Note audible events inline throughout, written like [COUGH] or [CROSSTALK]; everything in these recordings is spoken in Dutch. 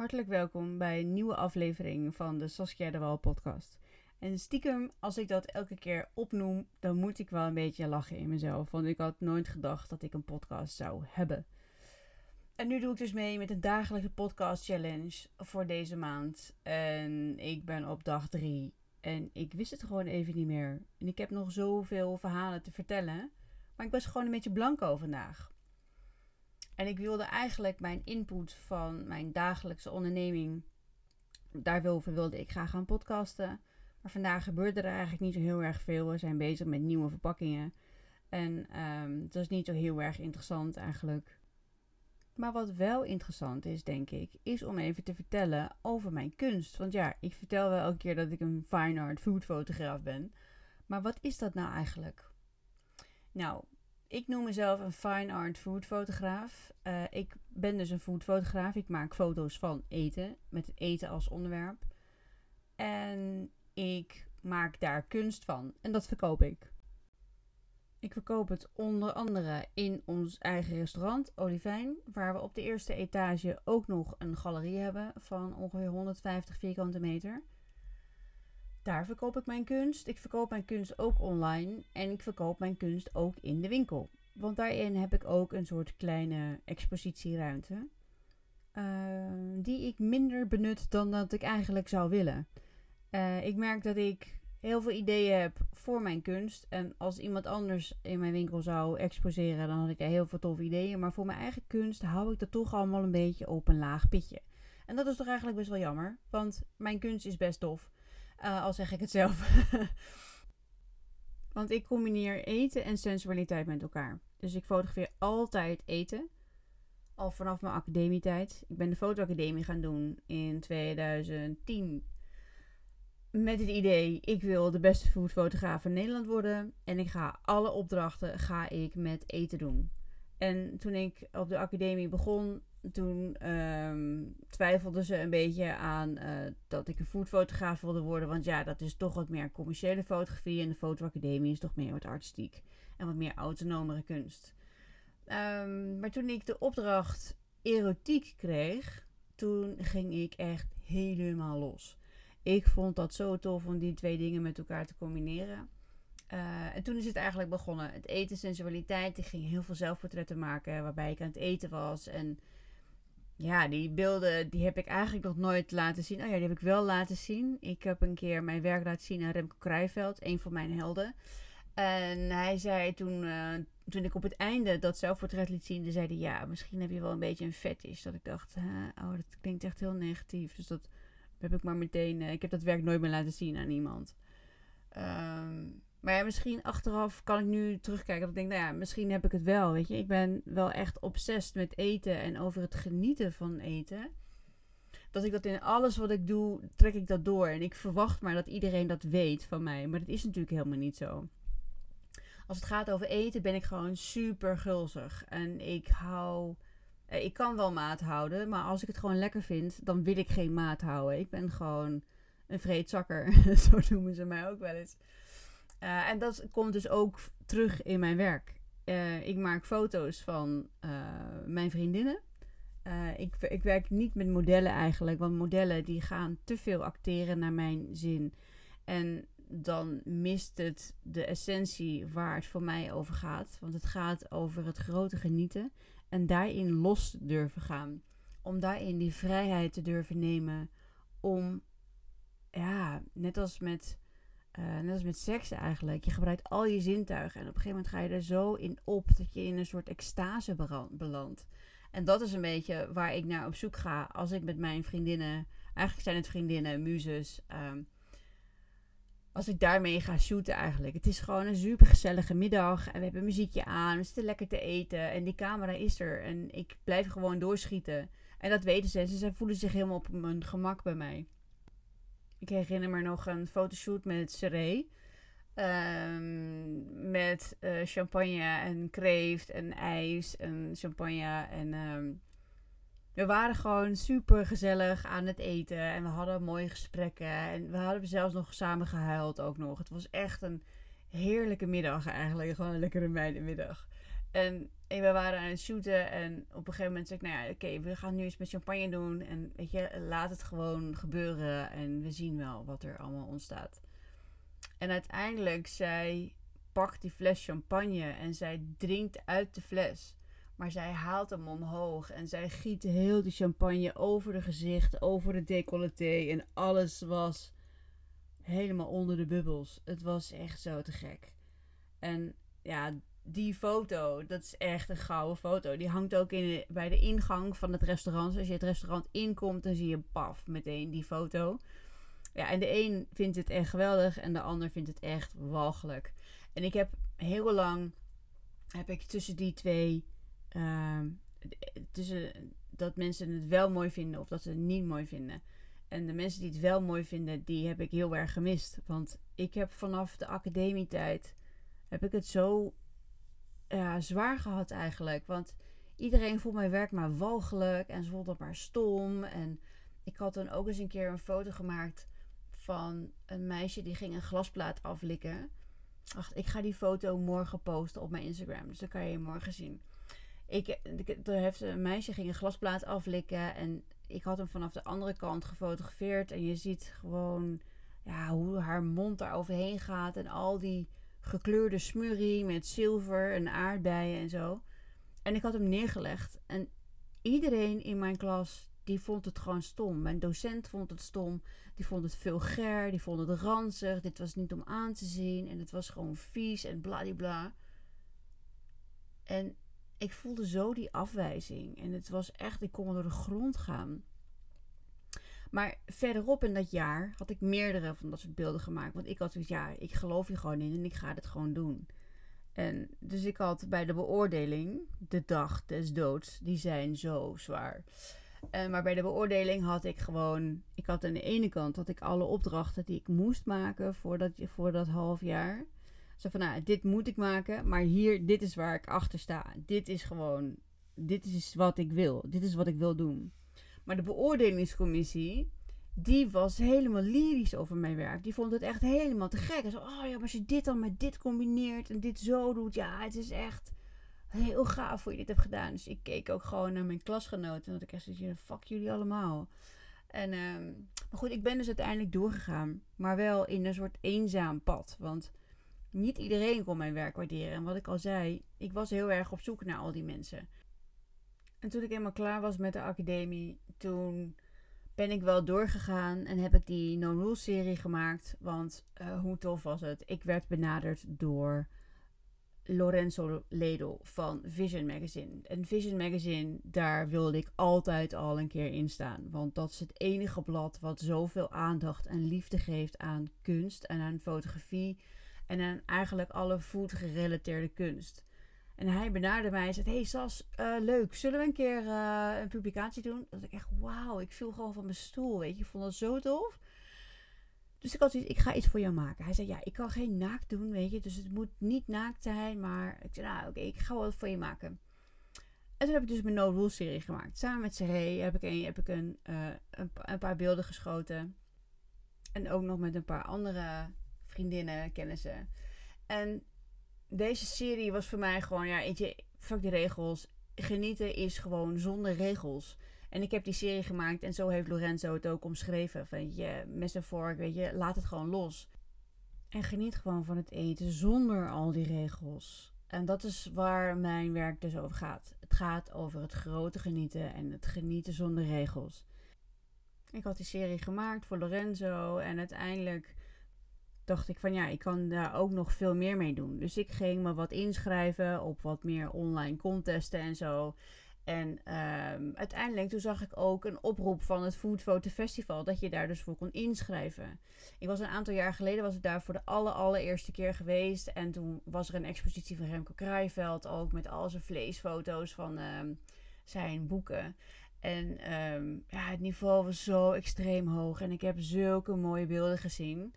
Hartelijk welkom bij een nieuwe aflevering van de Saskia de Wal podcast. En stiekem, als ik dat elke keer opnoem, dan moet ik wel een beetje lachen in mezelf. Want ik had nooit gedacht dat ik een podcast zou hebben. En nu doe ik dus mee met een dagelijkse podcast challenge voor deze maand. En ik ben op dag drie. En ik wist het gewoon even niet meer. En ik heb nog zoveel verhalen te vertellen. Maar ik was gewoon een beetje blanco vandaag. En ik wilde eigenlijk mijn input van mijn dagelijkse onderneming. Daarover wilde ik graag gaan podcasten. Maar vandaag gebeurde er eigenlijk niet zo heel erg veel. We zijn bezig met nieuwe verpakkingen. En um, dat is niet zo heel erg interessant eigenlijk. Maar wat wel interessant is, denk ik, is om even te vertellen over mijn kunst. Want ja, ik vertel wel elke keer dat ik een fine art food fotograaf ben. Maar wat is dat nou eigenlijk? Nou, ik noem mezelf een fine art food fotograaf. Uh, ik ben dus een food fotograaf. Ik maak foto's van eten, met eten als onderwerp. En ik maak daar kunst van. En dat verkoop ik. Ik verkoop het onder andere in ons eigen restaurant Olivijn, waar we op de eerste etage ook nog een galerie hebben van ongeveer 150 vierkante meter. Daar verkoop ik mijn kunst. Ik verkoop mijn kunst ook online en ik verkoop mijn kunst ook in de winkel. Want daarin heb ik ook een soort kleine expositieruimte. Uh, die ik minder benut dan dat ik eigenlijk zou willen. Uh, ik merk dat ik heel veel ideeën heb voor mijn kunst. En als iemand anders in mijn winkel zou exposeren, dan had ik heel veel toffe ideeën. Maar voor mijn eigen kunst hou ik dat toch allemaal een beetje op een laag pitje. En dat is toch eigenlijk best wel jammer. Want mijn kunst is best tof. Uh, al zeg ik het zelf. [LAUGHS] want ik combineer eten en sensualiteit met elkaar. Dus ik fotografeer altijd eten. Al vanaf mijn academietijd. Ik ben de fotoacademie gaan doen in 2010 met het idee, ik wil de beste foodfotograaf van Nederland worden. En ik ga alle opdrachten ga ik met eten doen. En toen ik op de academie begon, toen um, twijfelden ze een beetje aan uh, dat ik een foodfotograaf wilde worden. Want ja, dat is toch wat meer commerciële fotografie. En de fotoacademie is toch meer wat artistiek. En wat meer autonomere kunst. Um, maar toen ik de opdracht erotiek kreeg, toen ging ik echt helemaal los. Ik vond dat zo tof om die twee dingen met elkaar te combineren. Uh, en toen is het eigenlijk begonnen. Het eten, sensualiteit. Ik ging heel veel zelfportretten maken waarbij ik aan het eten was. En ja, die beelden die heb ik eigenlijk nog nooit laten zien. Oh ja, die heb ik wel laten zien. Ik heb een keer mijn werk laten zien aan Remco Krijveld, een van mijn helden. En hij zei toen, uh, toen ik op het einde dat zelfportret liet zien, zei hij, ja, misschien heb je wel een beetje een fetish. Dat ik dacht, oh, dat klinkt echt heel negatief. Dus dat heb ik maar meteen. Uh, ik heb dat werk nooit meer laten zien aan iemand. Um, maar misschien achteraf kan ik nu terugkijken. Dat ik denk, nou ja, misschien heb ik het wel. Weet je, ik ben wel echt obsessief met eten en over het genieten van eten. Dat ik dat in alles wat ik doe, trek ik dat door. En ik verwacht maar dat iedereen dat weet van mij. Maar dat is natuurlijk helemaal niet zo. Als het gaat over eten, ben ik gewoon super gulzig. En ik hou eh, ik kan wel maat houden, maar als ik het gewoon lekker vind, dan wil ik geen maat houden. Ik ben gewoon een vreedzakker. [LAUGHS] Zo noemen ze mij ook wel eens. Uh, en dat komt dus ook terug in mijn werk. Uh, ik maak foto's van mijn vriendinnen. ik, ik werk niet met modellen eigenlijk, want modellen die gaan te veel acteren naar mijn zin. En dan mist het de essentie waar het voor mij over gaat. Want het gaat over het grote genieten en daarin los durven gaan. Om daarin die vrijheid te durven nemen. Om, ja, net als met, uh, net als met seks eigenlijk. Je gebruikt al je zintuigen. En op een gegeven moment ga je er zo in op dat je in een soort extase belandt. En dat is een beetje waar ik naar op zoek ga als ik met mijn vriendinnen. Eigenlijk zijn het vriendinnen, muzes. Um, als ik daarmee ga shooten eigenlijk. Het is gewoon een super gezellige middag. En we hebben muziekje aan. We zitten lekker te eten. En die camera is er. En ik blijf gewoon doorschieten. En dat weten ze. Ze voelen zich helemaal op mijn gemak bij mij. Ik herinner me nog een fotoshoot met Seré. Um, met uh, champagne en kreeft en ijs en champagne. En um, we waren gewoon super gezellig aan het eten. En we hadden mooie gesprekken. En we hadden zelfs nog samen gehuild ook nog. Het was echt een heerlijke middag eigenlijk. Gewoon een lekkere middag. En, en we waren aan het shooten. En op een gegeven moment zei ik, nou ja, oké, we gaan nu eens met champagne doen. En weet je, laat het gewoon gebeuren. En we zien wel wat er allemaal ontstaat. En uiteindelijk, zij pakt die fles champagne en zij drinkt uit de fles. Maar zij haalt hem omhoog en zij giet heel de champagne over de gezicht, over de decolleté. En alles was helemaal onder de bubbels. Het was echt zo te gek. En ja, die foto, dat is echt een gouden foto. Die hangt ook in, bij de ingang van het restaurant. Als je het restaurant inkomt, dan zie je paf meteen die foto. Ja, en de een vindt het echt geweldig en de ander vindt het echt walgelijk. En ik heb heel lang, heb ik tussen die twee, uh, tussen dat mensen het wel mooi vinden of dat ze het niet mooi vinden. En de mensen die het wel mooi vinden, die heb ik heel erg gemist. Want ik heb vanaf de academietijd, heb ik het zo ja, zwaar gehad eigenlijk. Want iedereen vond mijn werk maar walgelijk en ze vond het maar stom. En ik had dan ook eens een keer een foto gemaakt van een meisje die ging een glasplaat aflikken. Wacht, ik ga die foto morgen posten op mijn Instagram. Dus dan kan je morgen zien. Ik, er heeft een meisje ging een glasplaat aflikken. En ik had hem vanaf de andere kant gefotografeerd. En je ziet gewoon ja, hoe haar mond daar overheen gaat. En al die gekleurde smurrie met zilver en aardbeien en zo. En ik had hem neergelegd. En iedereen in mijn klas die vond het gewoon stom. Mijn docent vond het stom. Die vond het vulgair. Die vond het ranzig. Dit was niet om aan te zien. En het was gewoon vies en bladibla. En ik voelde zo die afwijzing. En het was echt, ik kon door de grond gaan. Maar verderop in dat jaar had ik meerdere van dat soort beelden gemaakt. Want ik had zoiets, ja, ik geloof hier gewoon in en ik ga het gewoon doen. En dus ik had bij de beoordeling, de dag des doods, die zijn zo zwaar. Uh, maar bij de beoordeling had ik gewoon, ik had aan de ene kant had ik alle opdrachten die ik moest maken voor dat, voor dat half jaar. Zo van, nou, dit moet ik maken, maar hier, dit is waar ik achter sta. Dit is gewoon, dit is wat ik wil. Dit is wat ik wil doen. Maar de beoordelingscommissie, die was helemaal lyrisch over mijn werk. Die vond het echt helemaal te gek. En zo, oh ja, maar als je dit dan met dit combineert en dit zo doet, ja, het is echt heel gaaf hoe je dit hebt gedaan. Dus ik keek ook gewoon naar mijn klasgenoten. En dat ik echt fuck jullie allemaal. En, um, maar goed, ik ben dus uiteindelijk doorgegaan. Maar wel in een soort eenzaam pad. Want niet iedereen kon mijn werk waarderen. En wat ik al zei, ik was heel erg op zoek naar al die mensen. En toen ik eenmaal klaar was met de academie, toen ben ik wel doorgegaan en heb ik die No Rules serie gemaakt. Want uh, hoe tof was het? Ik werd benaderd door Lorenzo Ledel van Vision Magazine. En Vision Magazine, daar wilde ik altijd al een keer in staan. Want dat is het enige blad wat zoveel aandacht en liefde geeft aan kunst en aan fotografie. En aan eigenlijk alle food gerelateerde kunst. En hij benaderde mij en zei: Hey Sas, uh, leuk, zullen we een keer uh, een publicatie doen? Dat ik echt, wauw, ik viel gewoon van mijn stoel. Weet je, ik vond dat zo tof. Dus ik had zoiets, ik ga iets voor jou maken. Hij zei, ja, ik kan geen naakt doen, weet je. Dus het moet niet naakt zijn. Maar ik zei, nou oké, ik ga wat voor je maken. En toen heb ik dus mijn No Rules serie gemaakt. Samen met Seré heb ik, een, heb ik een, uh, een, een, paar beelden geschoten. En ook nog met een paar andere vriendinnen, kennissen. En deze serie was voor mij gewoon, ja, weet je, fuck de regels. Genieten is gewoon zonder regels. En ik heb die serie gemaakt en zo heeft Lorenzo het ook omschreven. Van je, mes en vork, weet je, laat het gewoon los. En geniet gewoon van het eten zonder al die regels. En dat is waar mijn werk dus over gaat. Het gaat over het grote genieten en het genieten zonder regels. Ik had die serie gemaakt voor Lorenzo en uiteindelijk dacht ik van ja, ik kan daar ook nog veel meer mee doen. Dus ik ging me wat inschrijven op wat meer online contesten en zo. En um, uiteindelijk toen zag ik ook een oproep van het Food Photo Festival dat je daar dus voor kon inschrijven. Ik was een aantal jaar geleden was ik daar voor de aller, allereerste keer geweest en toen was er een expositie van Remco Kraaiveld ook met al zijn vleesfoto's van um, zijn boeken. En um, ja, het niveau was zo extreem hoog en ik heb zulke mooie beelden gezien.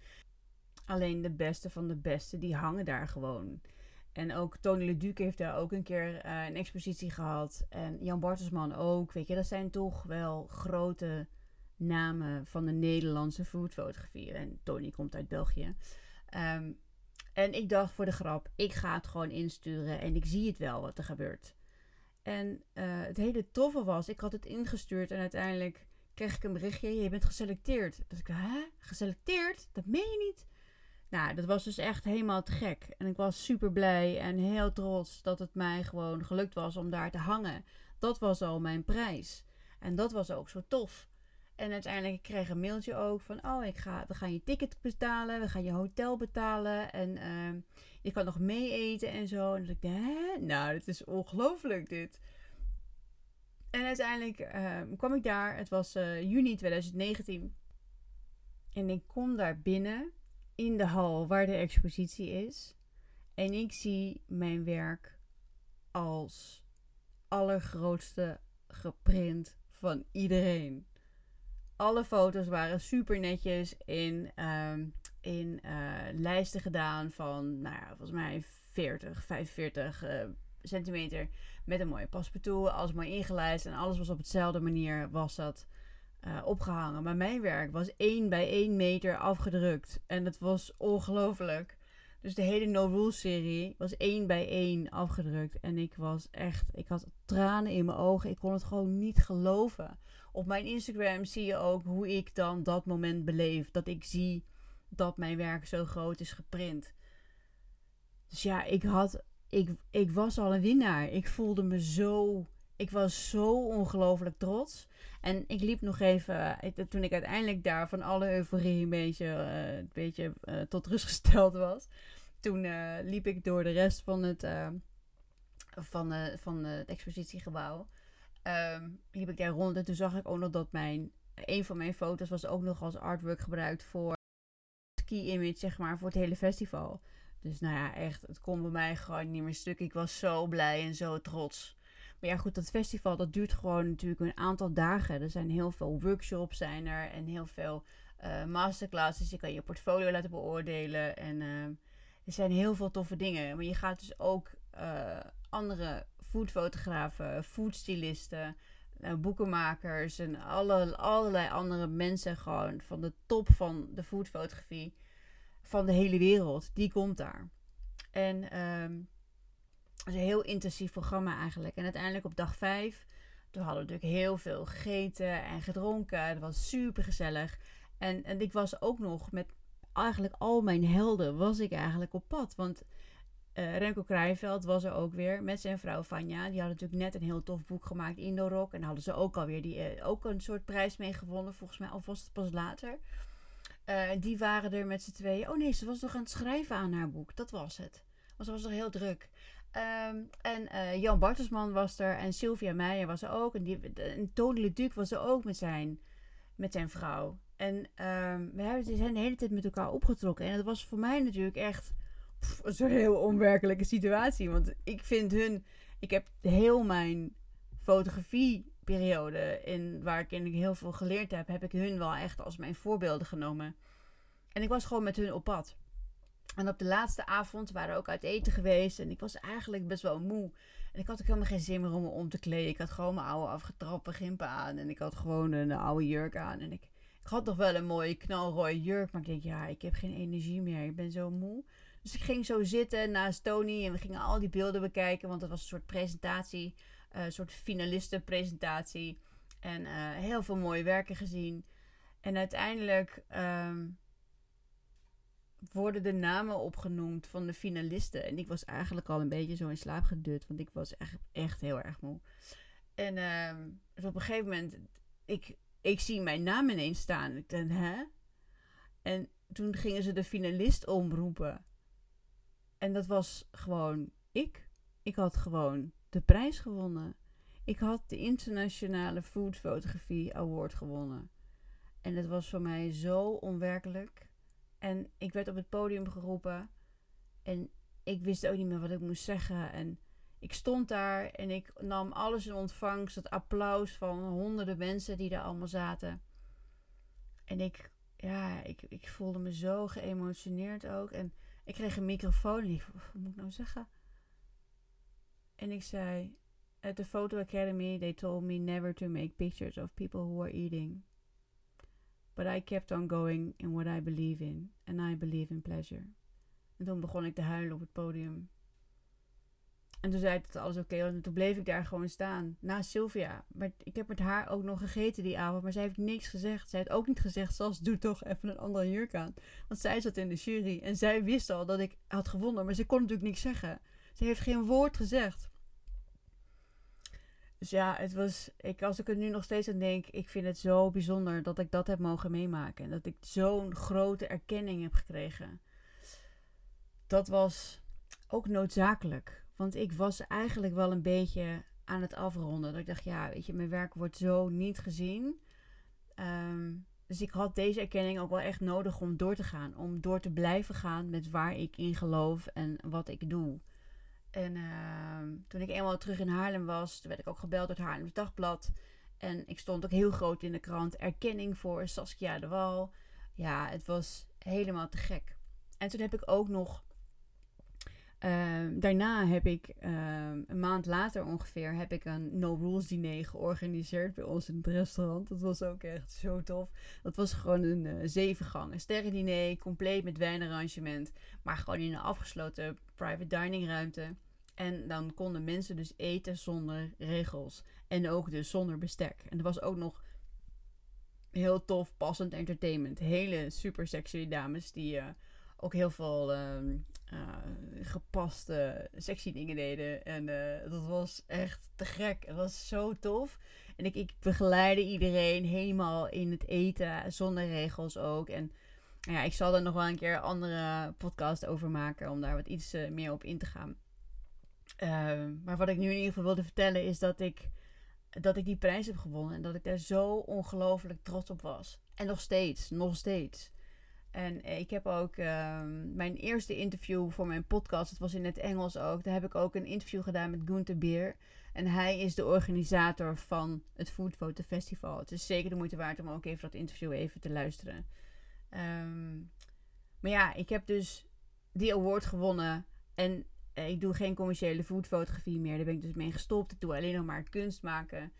Alleen de beste van de beste, die hangen daar gewoon. En ook Tony Leduc heeft daar ook een keer uh, een expositie gehad. En Jan Bartelsman ook. Weet je, dat zijn toch wel grote namen van de Nederlandse foodfotografie. En Tony komt uit België. Um, En ik dacht voor de grap, ik ga het gewoon insturen en ik zie het wel wat er gebeurt. En uh, het hele toffe was, ik had het ingestuurd en uiteindelijk kreeg ik een berichtje, je bent geselecteerd. Dus ik hè, geselecteerd? Dat meen je niet? Nou, dat was dus echt helemaal te gek. En ik was super blij en heel trots dat het mij gewoon gelukt was om daar te hangen. Dat was al mijn prijs. En dat was ook zo tof. En uiteindelijk kreeg ik een mailtje ook van: Oh, ik ga, we gaan je ticket betalen, we gaan je hotel betalen. En uh, je kan nog mee eten en zo. En dacht ik: Hè? Nou, het is ongelooflijk dit. En uiteindelijk uh, kwam ik daar. Het was uh, juni 2019. En ik kom daar binnen in de hal waar de expositie is. En ik zie mijn werk als allergrootste geprint van iedereen. Alle foto's waren super netjes in, um, in uh, lijsten gedaan van, nou ja, volgens mij 40, 45 uh, centimeter. Met een mooie paspartout, alles mooi ingelijst. En alles was op hetzelfde manier was dat uh, opgehangen. Maar mijn werk was 1 bij 1 meter afgedrukt. En het was ongelooflijk. Dus de hele No Rules serie was 1 bij 1 afgedrukt. En ik was echt, ik had tranen in mijn ogen. Ik kon het gewoon niet geloven. Op mijn Instagram zie je ook hoe ik dan dat moment beleef. Dat ik zie dat mijn werk zo groot is geprint. Dus ja, ik had, ik, ik was al een winnaar. Ik voelde me zo, ik was zo ongelooflijk trots. En ik liep nog even, toen ik uiteindelijk daar van alle euforie een beetje, uh, een beetje uh, tot rust [LAUGHS] gesteld was. Toen uh, liep ik door de rest van het, van, van het expositiegebouw. Um, liep ik daar rond en toen zag ik ook nog dat mijn, een van mijn foto's was ook nog als artwork gebruikt voor key image, zeg maar, voor het hele festival. Dus nou ja, echt, het kon bij mij gewoon niet meer stuk. Ik was zo blij en zo trots. Maar ja, goed, dat festival dat duurt gewoon natuurlijk een aantal dagen. Er zijn heel veel workshops zijn er en heel veel uh, masterclasses. Je kan je portfolio laten beoordelen en uh, er zijn heel veel toffe dingen. Maar je gaat dus ook uh, andere foodfotografen, foodstylisten, boekenmakers en alle, allerlei andere mensen gewoon van de top van de foodfotografie van de hele wereld. Die komt daar. En het is een heel intensief programma eigenlijk. En uiteindelijk op dag 5, toen hadden we natuurlijk heel veel gegeten en gedronken. Het was super gezellig. En, en ik was ook nog met eigenlijk al mijn helden was ik eigenlijk op pad. Want uh, Renko Krijveld was er ook weer met zijn vrouw Vanja. Die hadden natuurlijk net een heel tof boek gemaakt, Indorok. En hadden ze ook alweer die, uh, ook een soort prijs mee gewonnen. Volgens mij, of was het pas later. Uh, die waren er met z'n tweeën. Oh nee, ze was nog aan het schrijven aan haar boek. Dat was het. Want ze was nog heel druk. Um, en uh, Jan Bartelsman was er. En Sylvia Meijer was er ook. En, die, en Tony Leduc was er ook met zijn, met zijn vrouw. En um, we hebben, zijn de hele tijd met elkaar opgetrokken. En dat was voor mij natuurlijk echt zo'n heel onwerkelijke situatie. Want ik vind hun... Ik heb heel mijn fotografieperiode... In, waar ik heel veel geleerd heb... heb ik hun wel echt als mijn voorbeelden genomen. En ik was gewoon met hun op pad. En op de laatste avond waren we ook uit eten geweest. En ik was eigenlijk best wel moe. En ik had ook helemaal geen zin meer om me om te kleden. Ik had gewoon mijn oude afgetrappe gimpen aan. En ik had gewoon een oude jurk aan. En ik, ik had nog wel een mooie knalrooie jurk. Maar ik denk, ja, ik heb geen energie meer. Ik ben zo moe. Dus ik ging zo zitten naast Tony. En we gingen al die beelden bekijken. Want het was een soort presentatie. Uh, een soort finalistenpresentatie. En uh, heel veel mooie werken gezien. En uiteindelijk... Um, worden de namen opgenoemd van de finalisten. En ik was eigenlijk al een beetje zo in slaap gedut, want ik was echt, echt heel erg moe. En uh, dus op een gegeven moment, ik, ik zie mijn naam ineens staan. Ik denk, hè? En toen gingen ze de finalist omroepen. En dat was gewoon ik. Ik had gewoon de prijs gewonnen. Ik had de Internationale Food Fotografie Award gewonnen. En dat was voor mij zo onwerkelijk. En ik werd op het podium geroepen. En ik wist ook niet meer wat ik moest zeggen. En ik stond daar en ik nam alles in ontvangst. Het applaus van honderden mensen die daar allemaal zaten. En ik, ja, ik, ik voelde me zo geëmotioneerd ook. En ik kreeg een microfoon en ik, wat moet ik nou zeggen? En ik zei, at the Photo Academy, they told me never to make pictures of people who are eating. But I kept on going in what I believe in, and I believe in pleasure. En toen begon ik te huilen op het podium. En toen zei het dat alles oké was. En toen bleef ik daar gewoon staan. Naast Sylvia. Maar ik heb met haar ook nog gegeten die avond. Maar zij heeft niks gezegd. Zij heeft ook niet gezegd. Sas, doe toch even een andere jurk aan. Want zij zat in de jury. En zij wist al dat ik had gewonnen. Maar ze kon natuurlijk niks zeggen. Ze heeft geen woord gezegd. Dus ja, het was. Ik, als ik er nu nog steeds aan denk. Ik vind het zo bijzonder dat ik dat heb mogen meemaken. En dat ik zo'n grote erkenning heb gekregen. Dat was ook noodzakelijk. Want ik was eigenlijk wel een beetje aan het afronden. Dat ik dacht, ja, weet je, mijn werk wordt zo niet gezien. Ehm, dus ik had deze erkenning ook wel echt nodig om door te gaan. Om door te blijven gaan met waar ik in geloof en wat ik doe. En uh, toen ik eenmaal terug in Haarlem was, werd ik ook gebeld door het Haarlems Dagblad. En ik stond ook heel groot in de krant. Erkenning voor Saskia de Wal. Ja, het was helemaal te gek. En toen heb ik ook nog Ehm, daarna heb ik ehm, een maand later ongeveer heb ik een No Rules diner georganiseerd bij ons in het restaurant. Dat was ook echt zo tof. Dat was gewoon een uh, zevengang, een sterrendiner, compleet met wijnarrangement, maar gewoon in een afgesloten private dining ruimte. En dan konden mensen dus eten zonder regels en ook dus zonder bestek. En er was ook nog heel tof passend entertainment. Hele super sexy dames die uh, ook heel veel ehm, uh, gepaste sexy dingen deden. En uh, dat was echt te gek. Het was zo tof. En ik, ik begeleide iedereen helemaal in het eten, zonder regels ook. En ja, ik zal er nog wel een keer een andere podcast over maken, om daar wat iets meer op in te gaan. Ehm, maar wat ik nu in ieder geval wilde vertellen is dat ik, dat ik die prijs heb gewonnen. En dat ik daar zo ongelooflijk trots op was. En nog steeds, nog steeds. En ik heb ook ehm, mijn eerste interview voor mijn podcast, het was in het Engels ook. Daar heb ik ook een interview gedaan met Gunther Beer. En hij is de organisator van het Food Photo Festival. Het is zeker de moeite waard om ook even dat interview even te luisteren. Ehm, maar ja, ik heb dus die award gewonnen. En ik doe geen commerciële foodfotografie meer. Daar ben ik dus mee gestopt. Ik doe alleen nog maar kunst maken.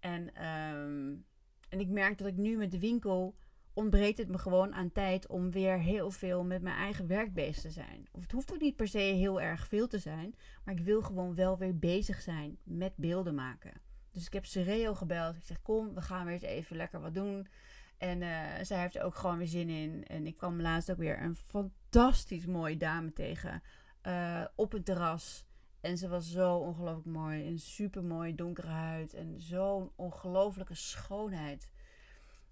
En, um, en ik merk dat ik nu met de winkel ontbreekt het me gewoon aan tijd om weer heel veel met mijn eigen werk bezig te zijn. Of het hoeft ook niet per se heel erg veel te zijn, maar ik wil gewoon wel weer bezig zijn met beelden maken. Dus ik heb Sereo gebeld. Ik zeg: Kom, we gaan weer eens even lekker wat doen. En uh, zij heeft er ook gewoon weer zin in. En ik kwam laatst ook weer een fantastisch mooie dame tegen uh, op het terras. En ze was zo ongelooflijk mooi. Een super mooi donkere huid. En zo'n ongelooflijke schoonheid.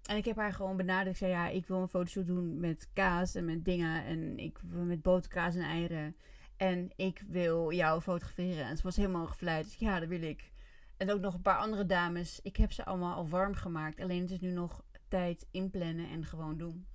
En ik heb haar gewoon benaderd. Ik zei, ja, ik wil een fotoshoot doen met kaas en met dingen. En ik met boterkaas en eieren. En ik wil jou fotograferen. En ze was helemaal gevleid. Dus ja, dat wil ik. En ook nog een paar andere dames. Ik heb ze allemaal al warm gemaakt. Alleen het is nu nog tijd inplannen en gewoon doen.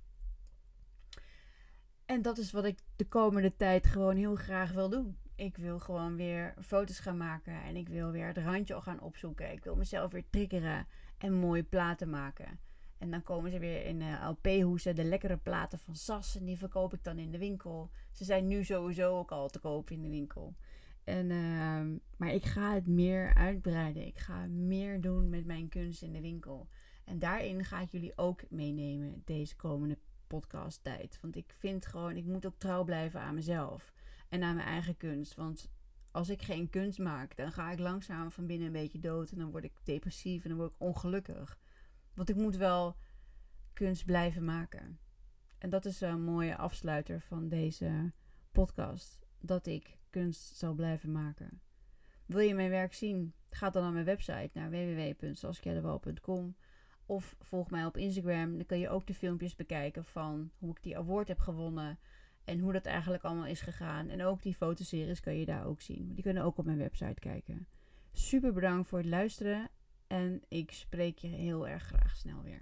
En dat is wat ik de komende tijd gewoon heel graag wil doen. Ik wil gewoon weer foto's gaan maken. En ik wil weer het randje al gaan opzoeken. Ik wil mezelf weer triggeren en mooie platen maken. En dan komen ze weer in uh, LP-hoesen, de lekkere platen van Sas. En die verkoop ik dan in de winkel. Ze zijn nu sowieso ook al te koop in de winkel. En, uh, maar ik ga het meer uitbreiden. Ik ga meer doen met mijn kunst in de winkel. En daarin ga ik jullie ook meenemen deze komende podcast tijd. Want ik vind gewoon, ik moet ook trouw blijven aan mezelf. En aan mijn eigen kunst. Want als ik geen kunst maak, dan ga ik langzaam van binnen een beetje dood. En dan word ik depressief en dan word ik ongelukkig. Want ik moet wel kunst blijven maken. En dat is een mooie afsluiter van deze podcast. Dat ik kunst zal blijven maken. Wil je mijn werk zien? Ga dan naar mijn website naar www.saskiadewal.com of volg mij op Instagram. Dan kun je ook de filmpjes bekijken van hoe ik die award heb gewonnen. En hoe dat eigenlijk allemaal is gegaan. En ook die fotoseries kun je daar ook zien. Die kunnen ook op mijn website kijken. Super bedankt voor het luisteren. En ik spreek je heel erg graag snel weer.